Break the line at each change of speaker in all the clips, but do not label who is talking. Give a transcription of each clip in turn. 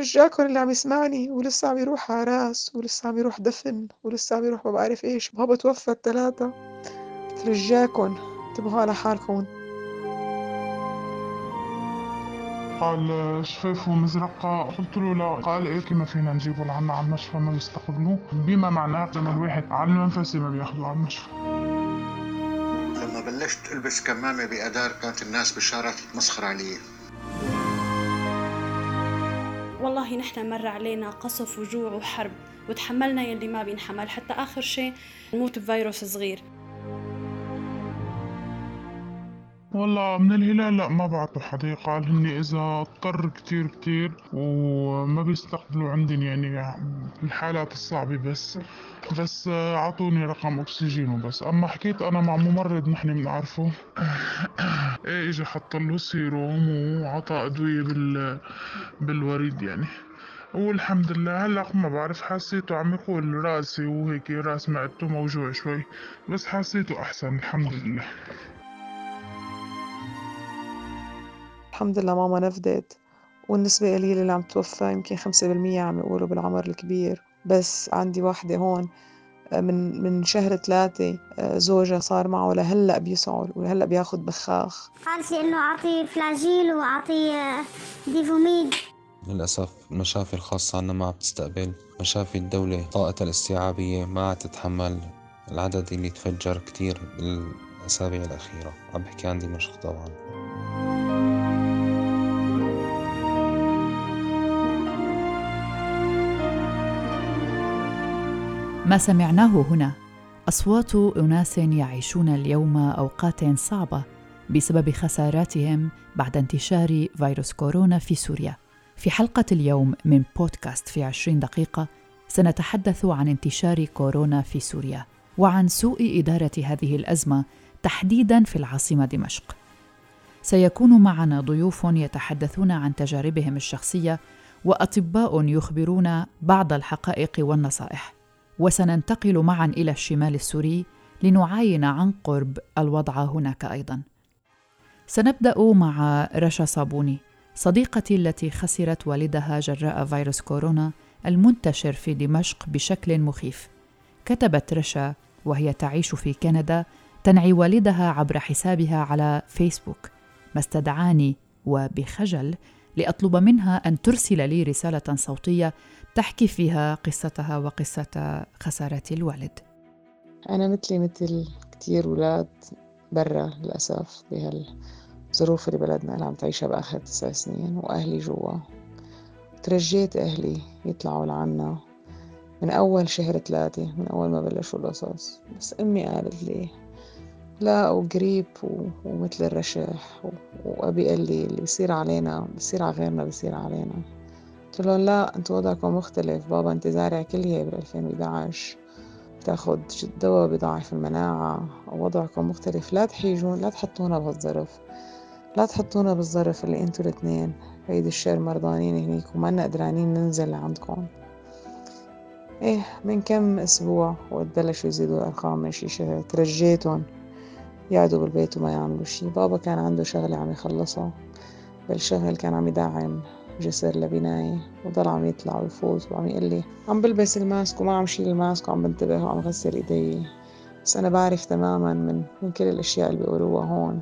رجاكم اللي عم يسمعني ولسه عم يروح عراس ولسه عم يروح دفن ولسه عم يروح ما بعرف إيش بابا توفى الثلاثة رجاكم انتبهوا على حالكم.
قال شفافه مزرقة قلت له لا. قال إيه ما فينا نجيبه لعنا على المشفى ما بيستقبلوه. بما معناه لما الواحد على المنفسي ما بياخذوه على المشفى.
لما بلشت ألبس كمامة بأدار كانت الناس بالشارع تتمسخر علي.
والله نحن مر علينا قصف وجوع وحرب وتحملنا يلي ما بينحمل حتى آخر شيء نموت بفيروس صغير.
والله من الهلال لا ما بعتوا حدا قال هني إذا اضطر كتير كتير وما بيستقبلوا عندن يعني الحالات الصعبة بس بس أعطوني رقم أكسجين وبس. أما حكيت أنا مع ممرض نحن بنعرفه إيه اجى حط له سيروم وعطى أدوية بال بالوريد يعني. والحمد لله هلأ ما بعرف حسيته عم يقول راسي وهيك راس معدته موجوع شوي بس حسيته أحسن الحمد لله.
الحمد لله ماما نفدت والنسبة قليلة اللي عم توفى يمكن خمسة بالمية عم يقولوا بالعمر الكبير بس عندي واحدة هون آه، من من شهر ثلاثة آه، زوجها صار معه لهلأ بيسعل ولهلأ بياخد بخاخ.
قالت لي إنه اعطيه فلاجيل واعطيه ديفوميد.
للأسف المشافي الخاصة عنا ما عم تستقبل. مشافي الدولة طاقتها الاستيعابية ما عم تتحمل العدد اللي تفجر كتير بالأسابيع الأخيرة. عم بحكي عن دمشق طبعا.
ما سمعناه هنا. أصوات أناس يعيشون اليوم أوقات صعبة بسبب خساراتهم بعد انتشار فيروس كورونا في سوريا. في حلقة اليوم من بودكاست في عشرين دقيقة سنتحدث عن انتشار كورونا في سوريا وعن سوء إدارة هذه الأزمة تحديدا في العاصمة دمشق. سيكون معنا ضيوف يتحدثون عن تجاربهم الشخصية وأطباء يخبرون بعض الحقائق والنصائح. وسننتقل معا إلى الشمال السوري لنعاين عن قرب الوضع هناك أيضا. سنبدأ مع رشا صابوني صديقتي التي خسرت والدها جراء فيروس كورونا المنتشر في دمشق بشكل مخيف. كتبت رشا وهي تعيش في كندا تنعي والدها عبر حسابها على فيسبوك. ما استدعاني وبخجل لأطلب منها أن ترسل لي رسالة صوتية تحكي فيها قصتها وقصة خسارة الوالد.
أنا مثلي مثل كتير ولاد برا للأسف بهالظروف اللي بلدنا اللي عم تعيشها بآخر تسع سنين وأهلي جوا. ترجيت أهلي يطلعوا لعنا من أول شهر ثلاثة من أول ما بلشوا القصص. بس أمي قالت لي لا وقريب ومثل الرشح وأبي قال لي اللي بصير علينا بصير على غيرنا بصير علينا. قلت له لا أنتوا وضعكم مختلف. بابا أنت زارع كلية بال 2011 بتاخد دواء بضاعف المناعة. وضعكم مختلف. لا تحيجون لا تحطونا بهالظرف لا تحطونا بالظرف اللي أنتوا الاثنين عيد الشر مرضانين هنيك وما قدرانين ننزل لعندكم إيه من كم أسبوع وقت بلشوا يزيدوا الأرقام من شي شهر. ترجيتهم. يقعدوا بالبيت وما يعملوا شي. بابا كان عنده شغلة عم يخلصها. بالشغل كان عم يدعم. جسر لبناية وضل عم يطلع ويفوت وعم يقول لي عم بلبس ال mask وما عم شيل ال mask وعم بنتبه وعم غسل إيدي. بس أنا بعرف تماما من, من كل الأشياء اللي بيقولوها هون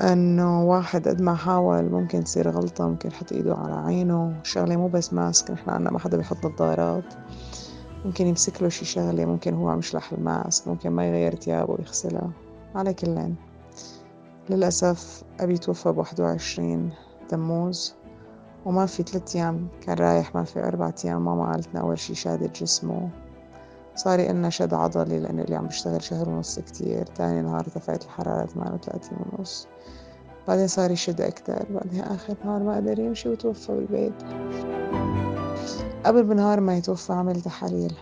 إنه واحد قد ما حاول ممكن تصير غلطة ممكن يحط إيده على عينه. شغلة مو بس mask نحن عنا ما حدا بيحط نظارات. ممكن يمسك له شي شغلة ممكن هو عم يشلح ال mask ممكن ما يغير تيابه ويغسلها. على كلين للأسف أبي توفى بواحد وعشرين تموز وما في ثلاث أيام كان رايح ما في أربعة أيام ماما قالتنا أول شي شادت جسمه صار لنا شد عضلي لأنه اللي عم بشتغل شهر ونص كتير. تاني نهار ارتفعت الحرارة ثمانية وثلاثين ونص. بعدين صار يشد أكتر. بعدين آخر نهار ما قدر يمشي وتوفى بالبيت. قبل بنهار ما يتوفى عمل تحاليل.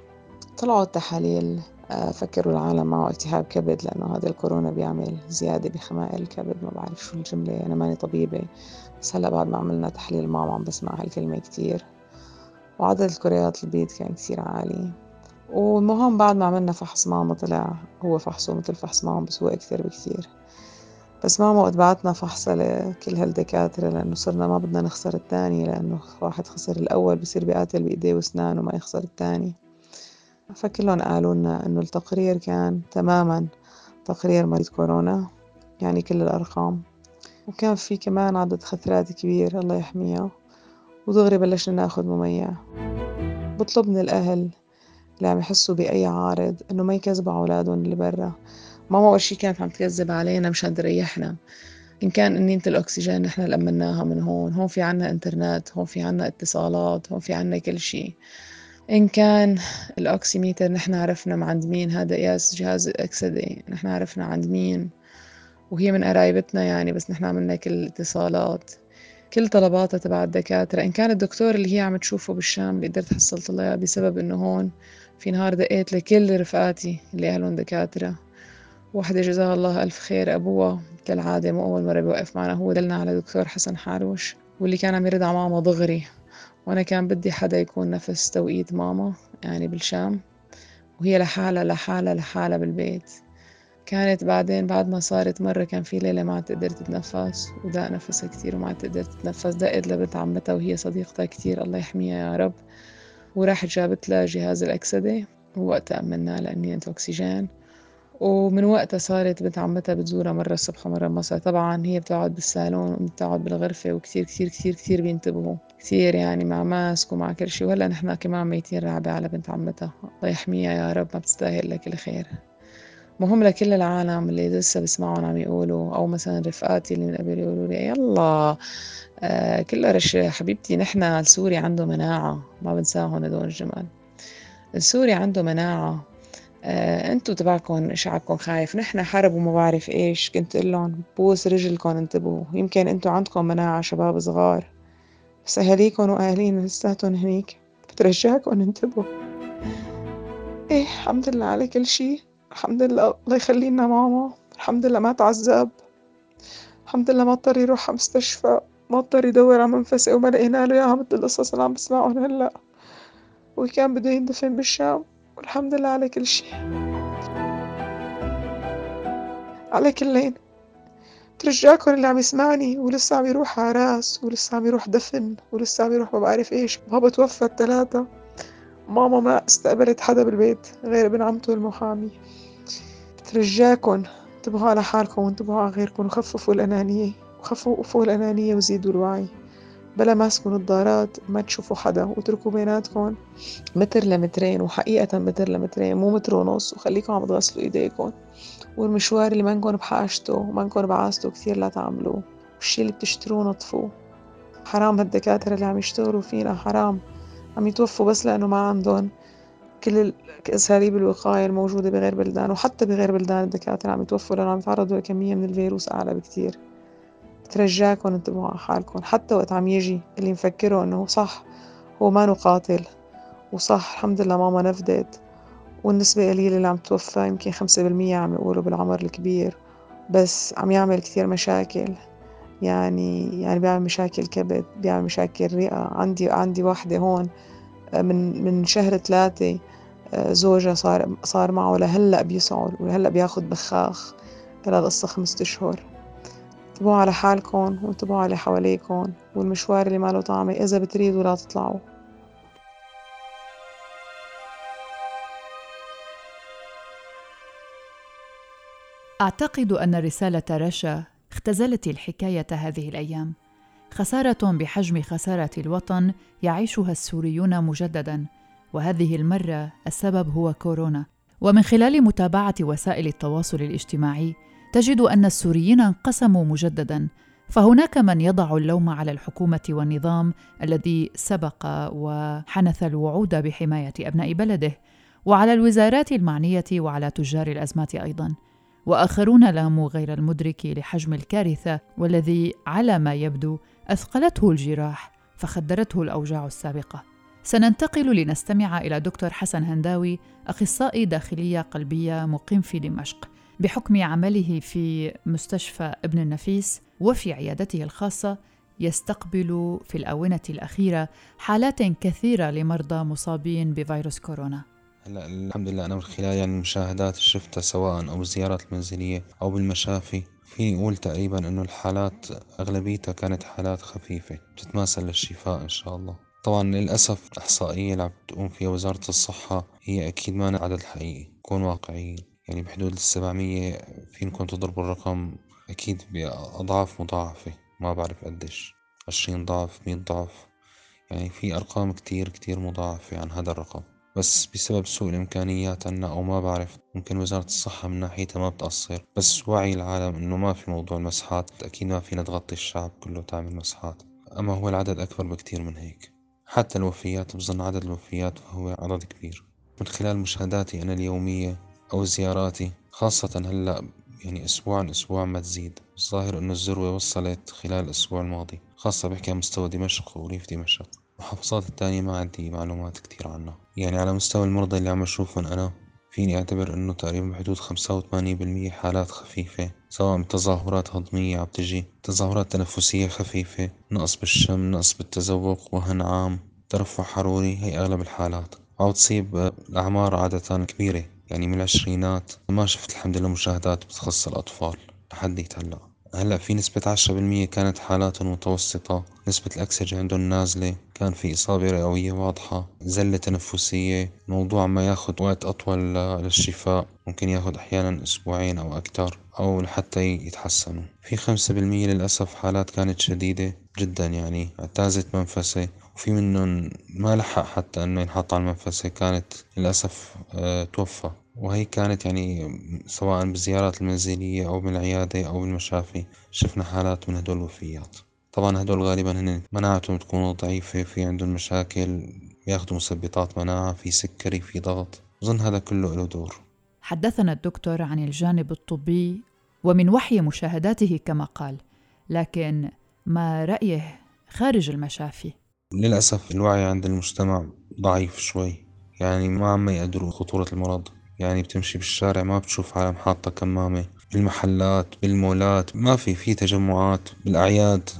طلعوا التحاليل فكروا العالم معه التهاب كبد لأنه هذا الكورونا بيعمل زيادة بخمائل الكبد ما بعرف شو الجملة أنا ماني طبيبة بس هلا بعد ما عملنا تحليل ماما عم بسمع هالكلمة كتير. وعدد الكريات البيض كان كتير عالي. والمهم بعد ما عملنا فحص ماما طلع هو فحصه مثل فحص ماما بس هو أكثر بكتير. بس ماما وقت بعتنا فحصة لكل هالدكاترة لأنه صرنا ما بدنا نخسر التاني لأنه واحد خسر الأول بصير بيقاتل بإيديه وأسنانه ما يخسر التاني فكلهم قالوا لنا إنه التقرير كان تماما تقرير مريض كورونا يعني كل الأرقام. وكان في كمان عدد خثرات كبير الله يحميها. ودغري بلشنا ناخد مميع بطلب من الأهل اللي عم يحسوا بأي عارض إنه ما يكذبوا على أولادهم اللي برا. ماما أول شي كانت عم تكذب علينا مشان تريحنا. إن كان أنينة الأكسجين نحن لمناها من هون هون في عنا إنترنت هون في عنا اتصالات هون في عنا كل شي. إن كان الأكسيميتر نحن عرفنا عند مين هذا قياس جهاز الأكسدة نحن عرفنا عند مين وهي من قرايبتنا يعني بس نحن عملنا كل الاتصالات. كل طلباتها تبع الدكاترة. إن كان الدكتور اللي هي عم تشوفه بالشام اللي قدرت حصلت لها بسبب إنه هون في نهار دقيت لكل رفقاتي اللي أهلهم دكاترة. وحدة جزاها الله ألف خير أبوها كالعادة مو أول مرة بيوقف معنا هو دلنا على دكتور حسن حاروش واللي كان عم يرد على ماما دغري. وأنا كان بدي حدا يكون نفس توقيت ماما يعني بالشام. وهي لحالها لحالها لحالها بالبيت. كانت بعدين بعد ما صارت مرة كان في ليلة ما عاد تقدر تتنفس وداق نفسها كتير وما عاد تقدر تتنفس. دقت لبنت عمتها وهي صديقتها كتير الله يحميها يا رب. وراحت جابت لها جهاز الأكسدة ووقتها أمنا لأني أكسجين. ومن وقتها صارت بنت عمتها بتزورها مرة الصبح ومرة مساء طبعا هي بتقعد بالصالون وبتقعد بالغرفة وكتير كتير كتير كتير بينتبهوا. كتير يعني مع ماسك ومع كل شي وهلأ نحن كمان ميتين رعبة على بنت عمتها. الله يحميها يا رب ما بتستاهل لك الخير. مهم لكل العالم اللي لسه بسمعهم عم يقولوا أو مثلا رفقاتي اللي من قبل يقولوا لي يلا آه كله رش حبيبتي نحن السوري عنده مناعة. ما بنساهم هدول الجمال. السوري عنده مناعة. آه انتو تبعكم شعبكم خايف. نحن حرب وما بعرف إيش. كنت أقول لهم بوس رجلكم انتبهوا. يمكن انتو عندكم مناعة شباب صغار. بس أهاليكم وأهالينا لساتهم هنيك. بترجاكم انتبهوا. إيه الحمد لله على كل شي. الحمد لله الله يخلي لنا ماما. الحمد لله ما تعذب. الحمد لله ما اضطر يروح على مستشفى ما اضطر يدور على منفسة. وما لقينا له إياها مثل القصص اللي عم بسمعهم هلأ. وكان بده يندفن بالشام. والحمد لله على كل شي على كلين ترجاكم اللي عم يسمعني ولسه عم يروح عراس ولسه عم يروح دفن ولسه عم يروح ما بعرف إيش. بابا توفى الثلاثة ماما ما استقبلت حدا بالبيت غير ابن عمته المحامي. بترجاكن انتبهوا على حالكم وانتبهوا على غيركم وخففوا الأنانية وخففوا الأنانية وزيدوا الوعي. بلا ماسكوا نظارات ما تشوفوا حدا واتركوا بيناتكم. متر لمترين وحقيقة متر لمترين مو متر ونص. وخليكم عم تغسلوا إيديكم. والمشوار اللي منكن بحاجته ومنكن بعاسته كثير لا تعملوه. والشي اللي بتشتروه نطفوه. حرام هالدكاترة اللي عم يشتغلوا فينا حرام. عم يتوفوا بس لأنه ما عندهم كل أساليب الوقاية الموجودة بغير بلدان. وحتى بغير بلدان الدكاترة عم يتوفوا لأنه عم يتعرضوا لكمية من الفيروس أعلى بكتير بترجاكم انتبهوا على حالكم حتى وقت عم يجي اللي مفكروا إنه صح هو ما قاتل وصح الحمد لله ماما نفدت والنسبة قليلة اللي عم توفى يمكن خمسة بالمية عم يقولوا بالعمر الكبير بس عم يعمل كتير مشاكل يعني يعني بيعمل مشاكل كبد بيعمل مشاكل رئة عندي عندي واحدة هون من من شهر ثلاثة آه، زوجها صار صار معه لهلأ بيسعل ولهلأ بياخد بخاخ لها قصة خمسة أشهر. انتبهوا على حالكم وانتبهوا على حواليكم والمشوار اللي ماله طعمة إذا بتريدوا لا تطلعوا.
أعتقد أن رسالة رشا اختزلت الحكاية هذه الأيام. خسارة بحجم خسارة الوطن يعيشها السوريون مجددا وهذه المرة السبب هو كورونا. ومن خلال متابعة وسائل التواصل الاجتماعي تجد أن السوريين انقسموا مجددا فهناك من يضع اللوم على الحكومة والنظام الذي سبق وحنث الوعود بحماية أبناء بلده وعلى الوزارات المعنية وعلى تجار الأزمات أيضا. وآخرون لاموا غير المدرك لحجم الكارثة والذي على ما يبدو أثقلته الجراح فخدرته الأوجاع السابقة. سننتقل لنستمع إلى دكتور حسن هنداوي أخصائي داخلية قلبية مقيم في دمشق. بحكم عمله في مستشفى ابن النفيس وفي عيادته الخاصة يستقبل في الآونة الأخيرة حالات كثيرة لمرضى مصابين بفيروس كورونا.
هلا الحمد لله أنا من خلال يعني المشاهدات اللي شفتها سواء أو الزيارات المنزلية أو بالمشافي في نقول تقريبا إنه الحالات أغلبيتها كانت حالات خفيفة بتتماثل للشفاء إن شاء الله. طبعا للأسف الإحصائية اللي عم تقوم فيها وزارة الصحة هي أكيد ما عدد حقيقي نكون واقعيين يعني بحدود السبعمية فينكم تضربوا الرقم؟ أكيد بأضعاف مضاعفة ما بعرف قديش. عشرين ضعف مية ضعف. يعني في أرقام كتير كتير مضاعفة عن هذا الرقم. بس بسبب سوء الإمكانيات عنا أو ما بعرف ممكن وزارة الصحة من ناحيتها ما بتقصر بس وعي العالم إنه ما في موضوع المسحات. أكيد ما فينا تغطي الشعب كله تعمل مسحات. أما هو العدد أكبر بكتير من هيك. حتى الوفيات بظن عدد الوفيات فهو عدد كبير. من خلال مشاهداتي أنا اليومية أو زياراتي خاصة هلأ يعني أسبوع عن أسبوع ما تزيد. الظاهر إنه الذروة وصلت خلال الأسبوع الماضي. خاصة بحكي عن مستوى دمشق وريف دمشق. المحافظات التانية ما عندي معلومات كتير عنها. يعني على مستوى المرضى اللي عم أشوفهم أنا فيني أعتبر إنه تقريبا بحدود خمسة وثمانية بالمية حالات خفيفة سواء تظاهرات هضمية عم تجي تظاهرات تنفسية خفيفة نقص بالشم نقص بالتذوق وهن عام ترفع حروري هي أغلب الحالات. أو تصيب الأعمار عادة كبيرة. يعني من العشرينات ما شفت الحمد لله مشاهدات بتخص الأطفال لحد هلأ. هلأ في نسبة عشرة بالمية كانت حالات متوسطة نسبة الأكسجة عندهم نازلة كان في إصابة رئوية واضحة زلة تنفسية موضوع ما ياخد وقت أطول للشفاء ممكن ياخد أحيانا أسبوعين أو أكتر. أو لحتى يتحسنوا. في خمسة بالمية للأسف حالات كانت شديدة جدا يعني اعتازت منفسة وفي منهم ما لحق حتى إنه ينحط على المنفسة كانت للأسف آه، توفى. وهي كانت يعني سواء بالزيارات المنزلية أو بالعيادة أو بالمشافي شفنا حالات من هدول الوفيات. طبعا هدول غالبا هن مناعتهم تكون ضعيفة في عندهم مشاكل ياخدوا مثبطات مناعة في سكري في ضغط أظن هذا كله له دور.
حدثنا الدكتور عن الجانب الطبي ومن وحي مشاهداته كما قال لكن ما رأيه خارج المشافي؟
للأسف الوعي عند المجتمع ضعيف شوي. يعني ما عم يقدروا خطورة المرض. يعني بتمشي بالشارع ما بتشوف عالم حاطة كمامة. بالمحلات بالمولات ما في في تجمعات بالأعياد.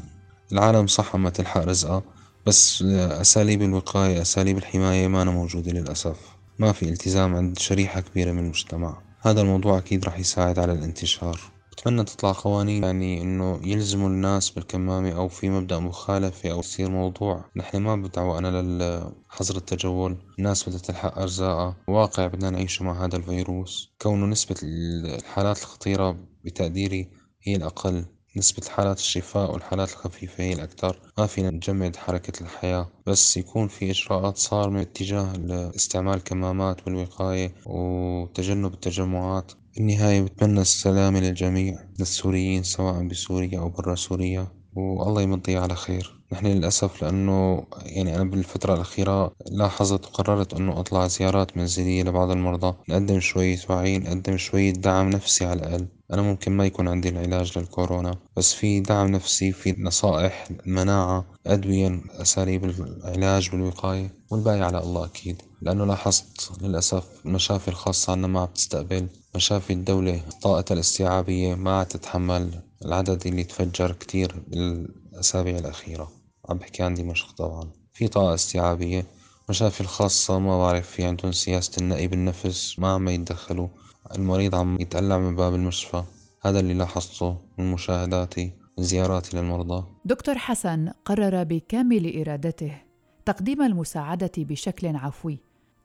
العالم صح ما تلحق رزقها. بس أساليب الوقاية أساليب الحماية ما موجودة للأسف. ما في التزام عند شريحة كبيرة من المجتمع. هذا الموضوع أكيد راح يساعد على الانتشار. بتمنى تطلع قوانين يعني إنه يلزموا الناس بالكمامة أو في مبدأ مخالفة أو يصير موضوع. نحن ما بدعوة لحظر التجول. الناس بدها تلحق أرزاقها. واقع بدنا نعيشه مع هذا الفيروس. كونه نسبة الحالات الخطيرة بتقديري هي الأقل. نسبة حالات الشفاء والحالات الخفيفة هي الأكثر. ما فينا نجمد حركة الحياة. بس يكون في إجراءات صارمة اتجاه لاستعمال كمامات والوقاية وتجنب التجمعات. بالنهاية بتمنى السلامة للجميع للسوريين سواء بسوريا أو برا سوريا والله يمضي على خير. نحن للأسف لأنه يعني أنا بالفترة الأخيرة لاحظت وقررت أنه أطلع زيارات منزلية لبعض المرضى. نقدم شوية وعي نقدم شوية دعم نفسي على الأقل. أنا ممكن ما يكون عندي العلاج للكورونا بس في دعم نفسي في نصائح المناعة أدوية أساليب العلاج والوقاية والباقي على الله أكيد. لأنه لاحظت للأسف المشافي الخاصة عنا ما بتستقبل مشافي الدولة طاقتها الاستيعابية ما تتحمل العدد اللي تفجر كتير بالأسابيع الأخيرة. عم بحكي عن دمشق طبعا. في طاقة استيعابية مشافي الخاصة ما بعرف في عندهم سياسة النقي بالنفس ما عم يتدخلوا. المريض عم يتقلع من باب المشفى. هذا اللي لاحظته من مشاهداتي من زياراتي للمرضى.
دكتور حسن قرر بكامل إرادته تقديم المساعدة بشكل عفوي.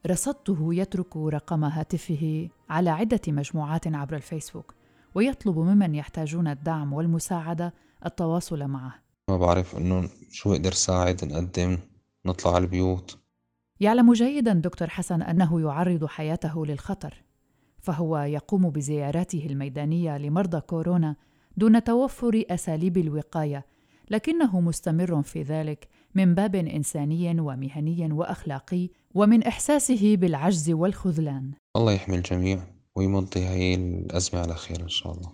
رصدته يترك رقم هاتفه على عدة مجموعات عبر الفيسبوك ويطلب ممن يحتاجون الدعم والمساعدة التواصل معه.
ما بعرف إنه شو أقدر ساعد نقدم نطلع على البيوت.
يعلم جيدا دكتور حسن أنه يعرض حياته للخطر. فهو يقوم بزياراته الميدانية لمرضى كورونا دون توفر أساليب الوقاية لكنه مستمر في ذلك من باب إنساني ومهني وأخلاقي ومن إحساسه بالعجز والخذلان.
الله يحمي الجميع ويمضي هي الأزمة على خير إن شاء الله.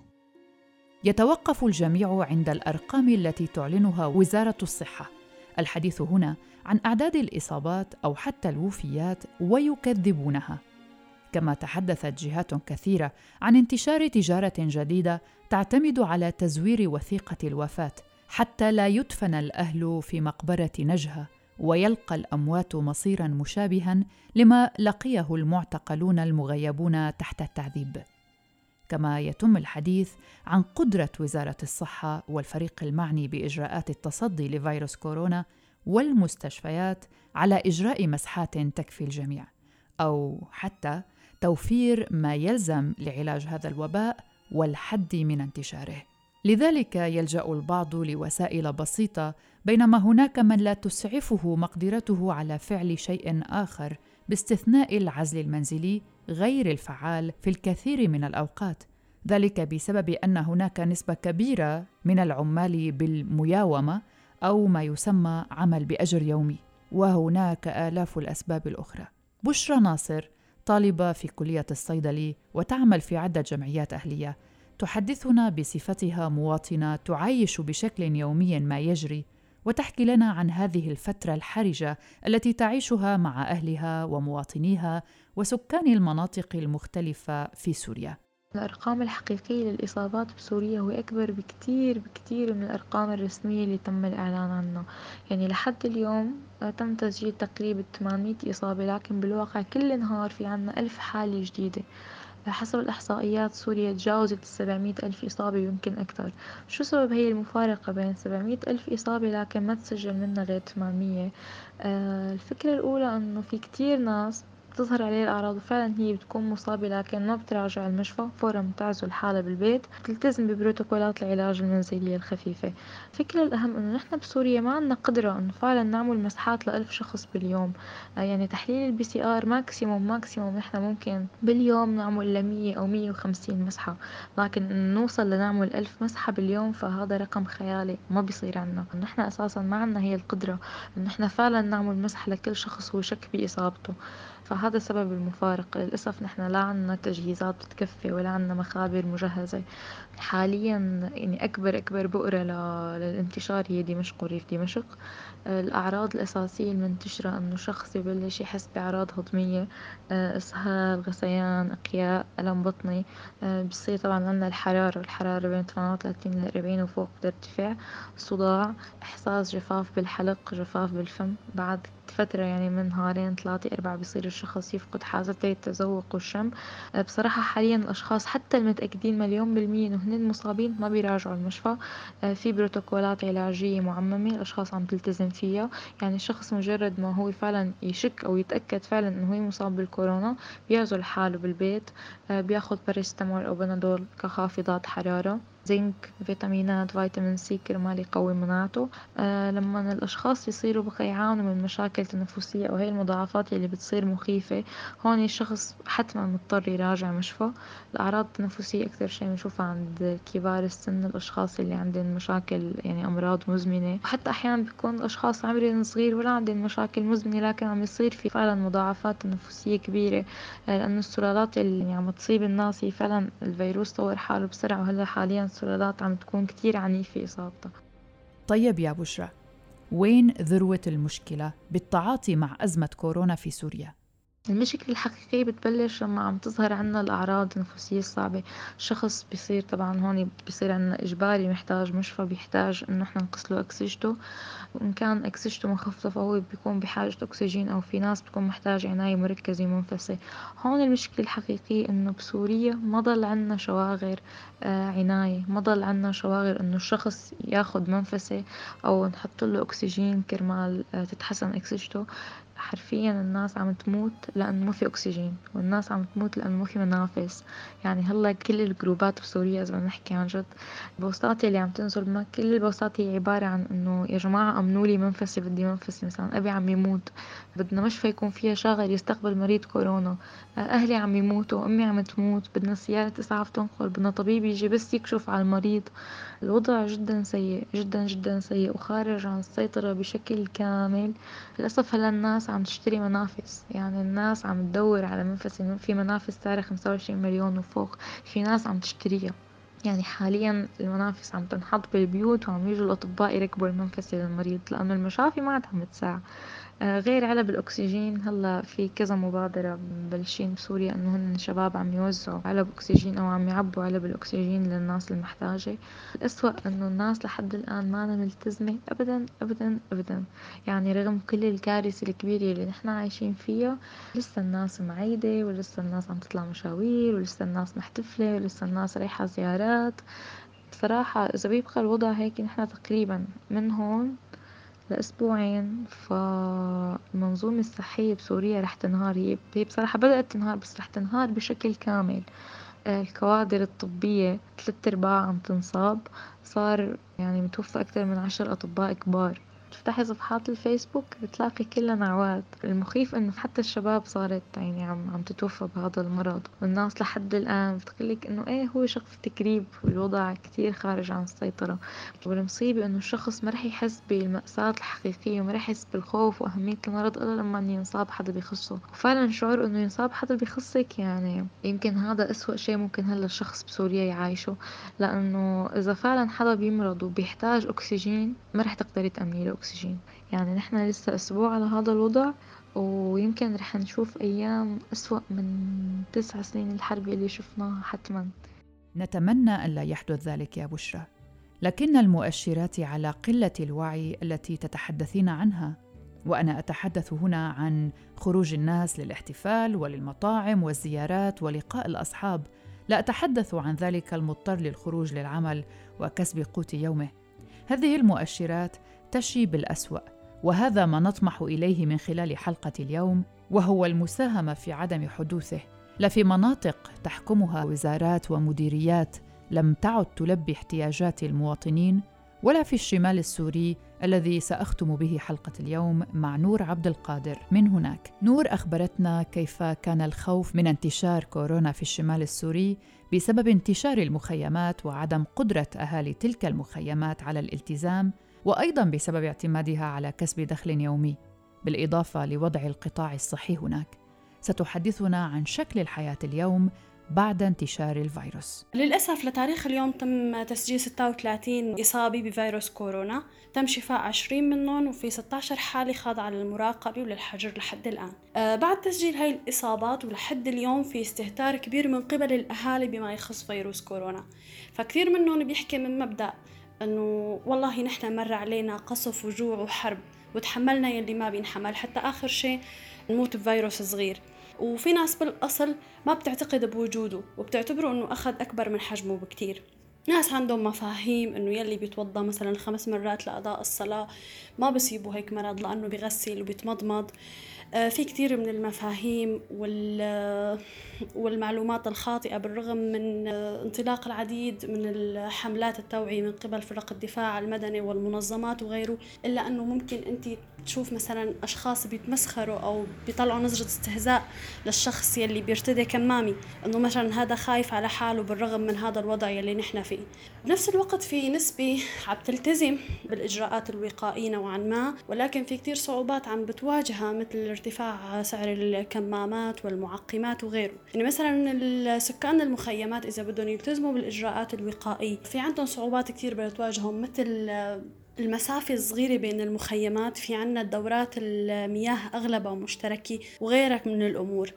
يتوقف الجميع عند الأرقام التي تعلنها وزارة الصحة. الحديث هنا عن أعداد الإصابات أو حتى الوفيات ويكذبونها. كما تحدثت جهات كثيرة عن انتشار تجارة جديدة تعتمد على تزوير وثيقة الوفاة حتى لا يدفن الأهل في مقبرة نجهة ويلقى الأموات مصيرا مشابها لما لقيه المعتقلون المغيبون تحت التعذيب. كما يتم الحديث عن قدرة وزارة الصحة والفريق المعني بإجراءات التصدي لفيروس كورونا والمستشفيات على إجراء مسحات تكفي الجميع أو حتى توفير ما يلزم لعلاج هذا الوباء والحد من انتشاره. لذلك يلجأ البعض لوسائل بسيطة بينما هناك من لا تسعفه مقدرته على فعل شيء آخر باستثناء العزل المنزلي غير الفعال في الكثير من الأوقات. ذلك بسبب أن هناك نسبة كبيرة من العمال بالمياومة أو ما يسمى عمل بأجر يومي وهناك آلاف الأسباب الأخرى. بشرى ناصر طالبة في كلية الصيدلي وتعمل في عدة جمعيات أهلية. تحدثنا بصفتها مواطنة تعايش بشكل يومي ما يجري وتحكي لنا عن هذه الفترة الحرجة التي تعيشها مع أهلها ومواطنيها وسكان المناطق المختلفة في سوريا.
الأرقام الحقيقية للإصابات بسوريا هو أكبر بكتير بكتير من الأرقام الرسمية اللي تم الإعلان عنها. يعني لحد اليوم آه، تم تسجيل تقريبا 800 إصابة لكن بالواقع كل نهار في عنا ألف حالة جديدة. حسب الإحصائيات سوريا تجاوزت السبعمية ألف إصابة ويمكن أكثر. شو سبب هي المفارقة بين سبعمية ألف إصابة لكن ما تسجل منها غير 800 آه الفكرة الأولى أنه في كتير ناس بتظهر عليه الأعراض وفعلا هي بتكون مصابة لكن ما بتراجع المشفى. فورا بتعزل حالها بالبيت. بتلتزم ببروتوكولات العلاج المنزلية الخفيفة. الفكرة الأهم إنه نحن بسوريا ما عنا قدرة إنه فعلا نعمل مسحات لألف شخص باليوم. آه، يعني تحليل ال PCR maximum maximum نحن ممكن باليوم نعمل لمية أو مية وخمسين مسحة. لكن نوصل لنعمل ألف مسحة باليوم فهذا رقم خيالي ما بيصير عنا نحن أساسا ما عنا هي القدرة إنه نحن فعلا نعمل مسح لكل شخص هو شك بإصابته. فهذا سبب المفارقة. للأسف نحن لا عنا تجهيزات بتكفي ولا عنا مخابر مجهزة. حاليا يعني أكبر أكبر بؤرة للانتشار هي دمشق وريف دمشق. الأعراض الأساسية المنتشرة إنه شخص يبلش يحس بأعراض هضمية إسهال غثيان إقياء ألم بطني بصير طبعا عنا الحرارة. الحرارة بين 38 ل 40 وفوق بترتفع صداع إحساس جفاف بالحلق جفاف بالفم. بعد فترة يعني من نهارين ثلاثة أربعة بصير الشخص يفقد حاستي التذوق والشم آه، بصراحة حاليا الأشخاص حتى المتأكدين مليون بالمية إنه هن مصابين ما بيراجعوا المشفى. آه، في بروتوكولات علاجية معممة الأشخاص عم تلتزم فيها. يعني الشخص مجرد ما هو فعلا يشك أو يتأكد فعلا إنه هو مصاب بالكورونا بيعزل حاله بالبيت. آه، بياخد باريستامول أو بنادول كخافضات حرارة. زنك فيتامينات فيتامين سي كرمال يقوي مناعته. آه لما الأشخاص يصيروا بقى يعانوا من مشاكل تنفسية أو هي المضاعفات اللي بتصير مخيفة هون الشخص حتما مضطر يراجع مشفى. الأعراض التنفسية أكثر شي بنشوفها عند كبار السن الأشخاص اللي عندهم مشاكل يعني أمراض مزمنة. وحتى أحيانا بيكون الأشخاص عمرهم صغير ولا عندهم مشاكل مزمنة لكن عم يصير في فعلا مضاعفات تنفسية كبيرة. آه لأنه السلالات اللي عم تصيب الناس هي فعلا الفيروس طور حاله بسرعة وهلأ حاليا السلالات عم تكون كتير عنيفة إصابتها
طيب يا بشرى وين ذروة المشكلة بالتعاطي مع أزمة كورونا في سوريا؟
المشكلة الحقيقية بتبلش لما عم تظهر عنا الأعراض النفسية الصعبة. الشخص بيصير طبعا هون بيصير عنا إجباري محتاج مشفى بيحتاج إنه إحنا نقص له أكسجته. وإن كان أكسجته منخفضة فهو بيكون بحاجة أكسجين أو في ناس بتكون محتاج عناية مركزة منفسة. هون المشكلة الحقيقية إنه بسوريا ما ضل عنا شواغر آه عناية ما ضل عنا شواغر إنه الشخص ياخد منفسة أو نحط له أكسجين كرمال آه تتحسن أكسجته. حرفيا الناس عم تموت لأنه ما في أكسجين والناس عم تموت لأنه ما في منافس. يعني هلأ كل الجروبات بسوريا إذا بدنا نحكي عن جد البوستات اللي عم تنزل ما كل البوستات هي عبارة عن إنه يا جماعة أمنوا لي منفسي بدي منفسي. مثلا أبي عم يموت بدنا مشفى يكون فيها شاغل يستقبل مريض كورونا. أهلي عم يموتوا أمي عم تموت بدنا سيارة إسعاف تنقل بدنا طبيب يجي بس يكشف على المريض. الوضع جدا سيء جدا جدا سيء وخارج عن السيطرة بشكل كامل. للأسف هلأ الناس تشتري منافس. يعني الناس عم تدور على منفس في منافس سعرها خمسة وعشرين مليون وفوق. في ناس عم تشتريها. يعني حاليا المنافس عم تنحط بالبيوت وعم يجوا الأطباء يركبوا المنفس للمريض لأنه المشافي ما عاد عم تساع غير علب الأكسجين هلا في كذا مبادرة مبلشين بسوريا إنه هن شباب عم يوزعوا علب أكسجين أو عم يعبوا علب الأكسجين للناس المحتاجة. الأسوأ إنه الناس لحد الآن ما ملتزمة أبدا أبدا أبدا. يعني رغم كل الكارثة الكبيرة اللي نحن عايشين فيها لسه الناس معيدة ولسه الناس عم تطلع مشاوير ولسه الناس محتفلة ولسه الناس رايحة زيارات. بصراحة إذا بيبقى الوضع هيك نحن تقريبا من هون لأسبوعين فالمنظومة الصحية بسوريا رح تنهار. هي بصراحة بدأت تنهار بس رح تنهار بشكل كامل. الكوادر الطبية ثلاث أرباع عم تنصاب صار يعني متوفى أكثر من عشر أطباء كبار. تفتحي صفحات الفيسبوك بتلاقي كلها نعوات المخيف إنه حتى الشباب صارت يعني عم عم تتوفى بهذا المرض. والناس لحد الآن بتقلك إنه إيه هو شغف تكريب والوضع كتير خارج عن السيطرة. والمصيبة إنه الشخص ما رح يحس بالمأساة الحقيقية وما رح يحس بالخوف وأهمية المرض إلا لما ينصاب حدا بيخصه وفعلا شعور إنه ينصاب حدا بيخصك يعني يمكن هذا أسوأ شيء ممكن هلا الشخص بسوريا يعيشه لأنه إذا فعلا حدا بيمرض وبيحتاج أكسجين ما رح تقدري تأمني له. الأكسجين. يعني نحن لسه أسبوع على هذا الوضع ويمكن رح نشوف أيام أسوأ من تسع سنين الحرب اللي شفناها حتما.
نتمنى ألا يحدث ذلك يا بشرى. لكن المؤشرات على قلة الوعي التي تتحدثين عنها وأنا أتحدث هنا عن خروج الناس للاحتفال وللمطاعم والزيارات ولقاء الأصحاب لا أتحدث عن ذلك المضطر للخروج للعمل وكسب قوت يومه. هذه المؤشرات تشي بالأسوأ وهذا ما نطمح إليه من خلال حلقة اليوم وهو المساهمة في عدم حدوثه لا في مناطق تحكمها وزارات ومديريات لم تعد تلبي احتياجات المواطنين ولا في الشمال السوري الذي سأختم به حلقة اليوم مع نور عبد القادر من هناك. نور أخبرتنا كيف كان الخوف من انتشار كورونا في الشمال السوري بسبب انتشار المخيمات وعدم قدرة أهالي تلك المخيمات على الالتزام وأيضا بسبب اعتمادها على كسب دخل يومي بالإضافة لوضع القطاع الصحي هناك. ستحدثنا عن شكل الحياة اليوم بعد انتشار الفيروس.
للأسف لتاريخ اليوم تم تسجيل 36 إصابة بفيروس كورونا. تم شفاء 20 منهم وفي 16 حالة خاضعة للمراقبة وللحجر لحد الآن. آه بعد تسجيل هاي الإصابات ولحد اليوم في استهتار كبير من قبل الأهالي بما يخص فيروس كورونا. فكثير منهم بيحكي من مبدأ إنه والله نحن مر علينا قصف وجوع وحرب وتحملنا يلي ما بينحمل. حتى آخر شيء نموت بفيروس صغير. وفي ناس بالأصل ما بتعتقد بوجوده وبتعتبره إنه أخذ أكبر من حجمه بكتير. ناس عندهم مفاهيم إنه يلي بيتوضا مثلا خمس مرات لأداء الصلاة ما بصيبه هيك مرض لأنه بغسل وبيتمضمض. في كثير من المفاهيم والمعلومات الخاطئة بالرغم من آه، انطلاق العديد من الحملات التوعية من قبل فرق الدفاع المدني والمنظمات وغيره إلا أنه ممكن أنت تشوف مثلا أشخاص بيتمسخروا أو بيطلعوا نظرة استهزاء للشخص يلي بيرتدي كمامي أنه مثلا هذا خايف على حاله بالرغم من هذا الوضع يلي نحن فيه. بنفس الوقت في نسبة عم تلتزم بالإجراءات الوقائية نوعا ما ولكن في كتير صعوبات عم بتواجهها مثل ارتفاع سعر الكمامات والمعقمات وغيره. يعني مثلا السكان المخيمات إذا بدهم يلتزموا بالإجراءات الوقائية في عندهم صعوبات كتير بتواجههم مثل المسافة الصغيرة بين المخيمات في عنا دورات المياه أغلبها مشتركة وغيرك من الأمور.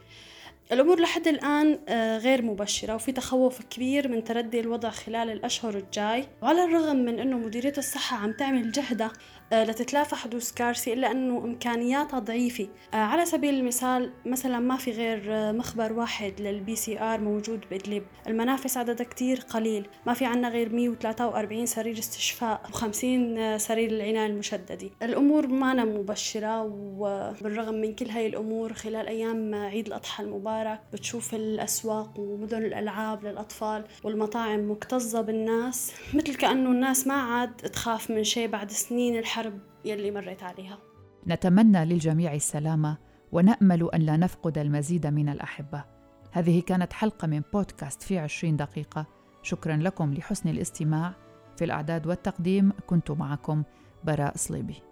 الأمور لحد الآن آه، غير مبشرة وفي تخوف كبير من تردي الوضع خلال الأشهر الجاي. وعلى الرغم من أنه مديرية الصحة عم تعمل جهدها لتتلافى حدوث كارثة إلا أنه إمكانياتها ضعيفة. آه، على سبيل المثال مثلا ما في غير آه، مخبر واحد لل PCR موجود بإدلب. المنافس عددها كتير قليل. ما في عنا غير 143 سرير استشفاء و50 سرير العناية المشددة. الأمور ما مبشرة وبالرغم من كل هاي الأمور خلال أيام عيد الأضحى المبارك بتشوف الأسواق ومدن الألعاب للأطفال والمطاعم مكتظة بالناس مثل كأنه الناس ما عاد تخاف من شيء بعد سنين الحرب. الحرب يلي مريت عليها.
نتمنى للجميع السلامة ونأمل أن لا نفقد المزيد من الأحبة. هذه كانت حلقة من بودكاست في عشرين دقيقة. شكرا لكم لحسن الاستماع. في الأعداد والتقديم كنت معكم براء صليبي.